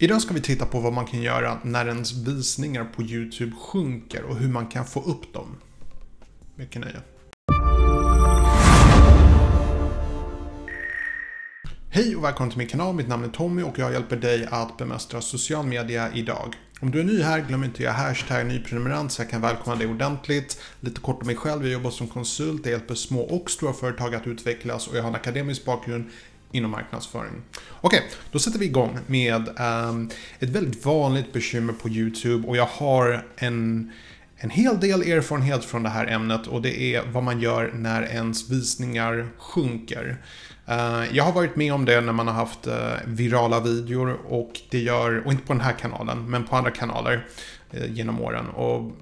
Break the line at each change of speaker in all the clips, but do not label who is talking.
Idag ska vi titta på vad man kan göra när ens visningar på YouTube sjunker och hur man kan få upp dem. Mycket nöje. Hej och välkommen till min kanal, mitt namn är Tommy och jag hjälper dig att bemästra social media idag. Om du är ny här, glöm inte att göra hashtag nyprenumerant så jag kan välkomna dig ordentligt. Lite kort om mig själv, jag jobbar som konsult, jag hjälper små och stora företag att utvecklas och jag har en akademisk bakgrund inom marknadsföring. Okej, okay, då sätter vi igång med um, ett väldigt vanligt bekymmer på YouTube och jag har en en hel del erfarenhet från det här ämnet och det är vad man gör när ens visningar sjunker. Uh, jag har varit med om det när man har haft uh, virala videor och det gör, och inte på den här kanalen, men på andra kanaler uh, genom åren. Och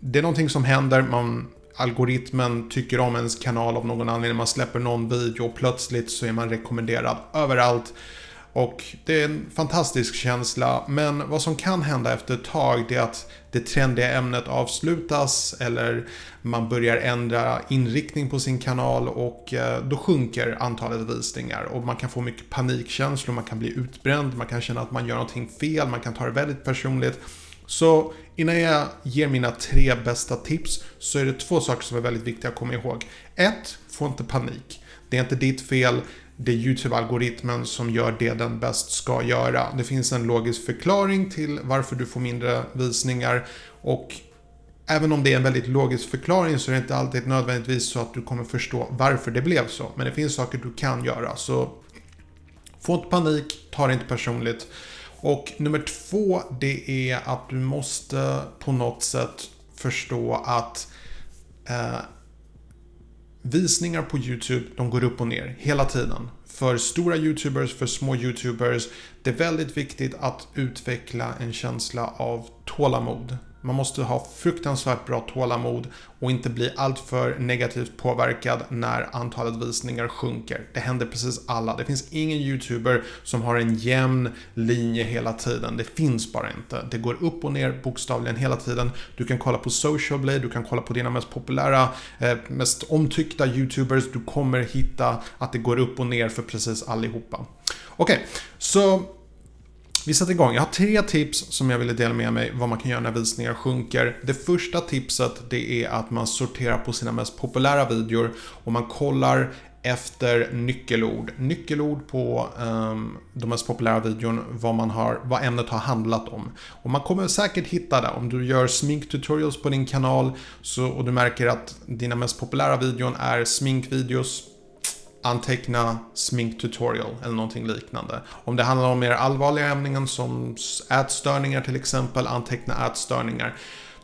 det är någonting som händer, man algoritmen tycker om ens kanal av någon anledning. Man släpper någon video och plötsligt så är man rekommenderad överallt. Och det är en fantastisk känsla, men vad som kan hända efter ett tag det är att det trendiga ämnet avslutas eller man börjar ändra inriktning på sin kanal och eh, då sjunker antalet visningar och man kan få mycket panikkänslor, man kan bli utbränd, man kan känna att man gör någonting fel, man kan ta det väldigt personligt. Så innan jag ger mina tre bästa tips så är det två saker som är väldigt viktiga att komma ihåg. Ett, få inte panik. Det är inte ditt fel. Det är YouTube-algoritmen som gör det den bäst ska göra. Det finns en logisk förklaring till varför du får mindre visningar och Även om det är en väldigt logisk förklaring så är det inte alltid nödvändigtvis så att du kommer förstå varför det blev så. Men det finns saker du kan göra. Så få inte panik, ta det inte personligt. Och nummer två, det är att du måste på något sätt förstå att eh, visningar på YouTube, de går upp och ner hela tiden. För stora YouTubers, för små YouTubers, det är väldigt viktigt att utveckla en känsla av tålamod. Man måste ha fruktansvärt bra tålamod och inte bli alltför negativt påverkad när antalet visningar sjunker. Det händer precis alla. Det finns ingen YouTuber som har en jämn linje hela tiden. Det finns bara inte. Det går upp och ner bokstavligen hela tiden. Du kan kolla på Social Blade, du kan kolla på dina mest populära, eh, mest omtyckta YouTubers. Du kommer hitta att det går upp och ner för precis allihopa. Okej, okay, så vi sätter igång. Jag har tre tips som jag ville dela med mig vad man kan göra när visningar sjunker. Det första tipset det är att man sorterar på sina mest populära videor och man kollar efter nyckelord. Nyckelord på um, de mest populära videon, vad, man har, vad ämnet har handlat om. Och man kommer säkert hitta det. Om du gör sminktutorials på din kanal så, och du märker att dina mest populära videon är sminkvideos anteckna sminktutorial eller någonting liknande. Om det handlar om mer allvarliga ämnen som ätstörningar till exempel, anteckna ätstörningar.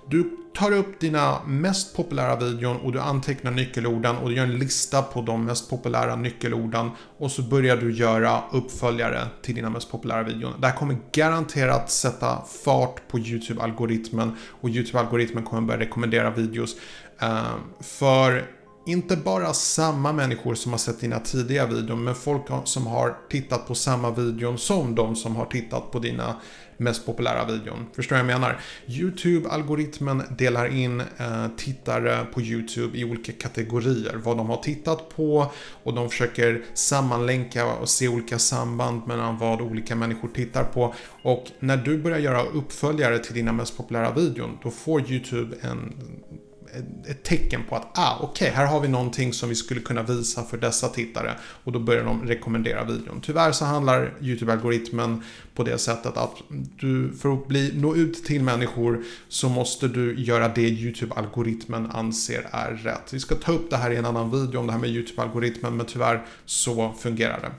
Du tar upp dina mest populära videon och du antecknar nyckelorden och du gör en lista på de mest populära nyckelorden och så börjar du göra uppföljare till dina mest populära videon. Det här kommer garanterat sätta fart på YouTube-algoritmen och YouTube-algoritmen kommer börja rekommendera videos eh, för inte bara samma människor som har sett dina tidiga videor, men folk som har tittat på samma videon som de som har tittat på dina mest populära videon. Förstår jag vad jag menar? YouTube-algoritmen delar in eh, tittare på YouTube i olika kategorier. Vad de har tittat på och de försöker sammanlänka och se olika samband mellan vad olika människor tittar på. Och när du börjar göra uppföljare till dina mest populära videon, då får YouTube en ett tecken på att ah, okej, okay, här har vi någonting som vi skulle kunna visa för dessa tittare och då börjar de rekommendera videon. Tyvärr så handlar YouTube-algoritmen på det sättet att du för att bli, nå ut till människor så måste du göra det YouTube-algoritmen anser är rätt. Vi ska ta upp det här i en annan video om det här med YouTube-algoritmen men tyvärr så fungerar det.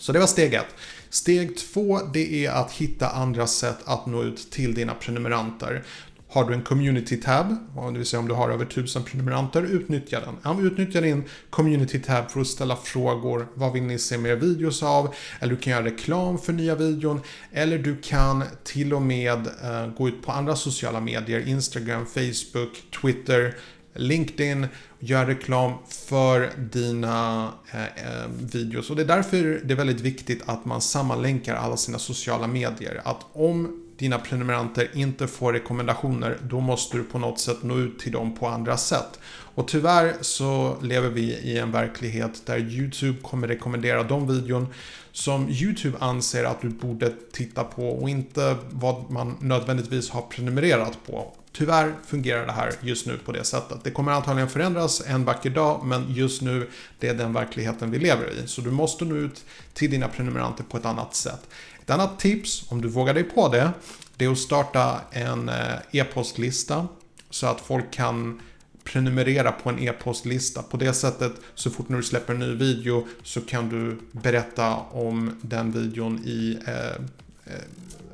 Så det var steg ett. Steg två, det är att hitta andra sätt att nå ut till dina prenumeranter. Har du en community tab, det vill säga om du har över 1000 prenumeranter, utnyttja den. Utnyttja din community tab för att ställa frågor. Vad vill ni se mer videos av? Eller du kan göra reklam för nya videon. Eller du kan till och med eh, gå ut på andra sociala medier, Instagram, Facebook, Twitter, LinkedIn, gör reklam för dina eh, eh, videos. Och det är därför det är väldigt viktigt att man sammanlänkar alla sina sociala medier. Att om dina prenumeranter inte får rekommendationer, då måste du på något sätt nå ut till dem på andra sätt. Och tyvärr så lever vi i en verklighet där YouTube kommer rekommendera de videon som YouTube anser att du borde titta på och inte vad man nödvändigtvis har prenumererat på. Tyvärr fungerar det här just nu på det sättet. Det kommer antagligen förändras en vacker dag, men just nu det är den verkligheten vi lever i. Så du måste nå ut till dina prenumeranter på ett annat sätt. Ett annat tips, om du vågar dig på det, det är att starta en eh, e-postlista så att folk kan prenumerera på en e-postlista. På det sättet, så fort när du släpper en ny video så kan du berätta om den videon i eh, eh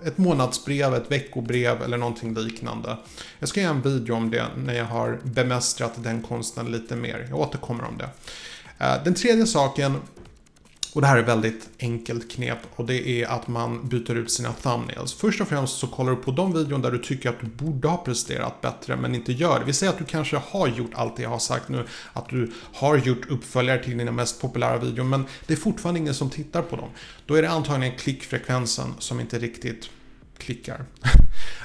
ett månadsbrev, ett veckobrev eller någonting liknande. Jag ska göra en video om det när jag har bemästrat den konsten lite mer. Jag återkommer om det. Eh, den tredje saken och det här är väldigt enkelt knep och det är att man byter ut sina thumbnails. Först och främst så kollar du på de videon där du tycker att du borde ha presterat bättre men inte gör det. Vi säger att du kanske har gjort allt det jag har sagt nu, att du har gjort uppföljare till dina mest populära videor men det är fortfarande ingen som tittar på dem. Då är det antagligen klickfrekvensen som inte riktigt klickar.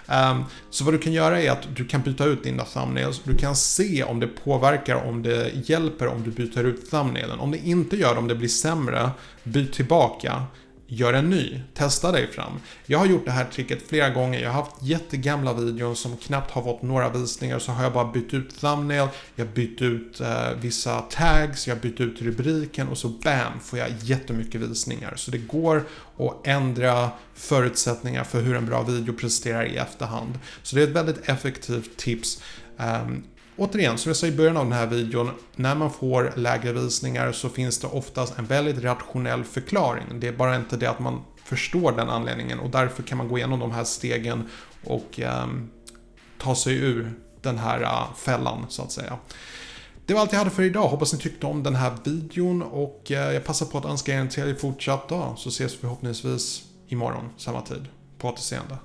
um, så vad du kan göra är att du kan byta ut dina thumbnails. Du kan se om det påverkar, om det hjälper om du byter ut thumbnailen. Om det inte gör det, om det blir sämre, byt tillbaka gör en ny. Testa dig fram. Jag har gjort det här tricket flera gånger. Jag har haft jättegamla videor som knappt har fått några visningar. Så har jag bara bytt ut thumbnail, jag bytt ut eh, vissa tags, jag bytt ut rubriken och så bam får jag jättemycket visningar. Så det går att ändra förutsättningar för hur en bra video presterar i efterhand. Så det är ett väldigt effektivt tips. Um, Återigen, som jag sa i början av den här videon, när man får lägre visningar så finns det oftast en väldigt rationell förklaring. Det är bara inte det att man förstår den anledningen och därför kan man gå igenom de här stegen och eh, ta sig ur den här uh, fällan så att säga. Det var allt jag hade för idag. Hoppas ni tyckte om den här videon och uh, jag passar på att önska er en trevlig fortsatt dag så ses vi förhoppningsvis imorgon samma tid. På återseende.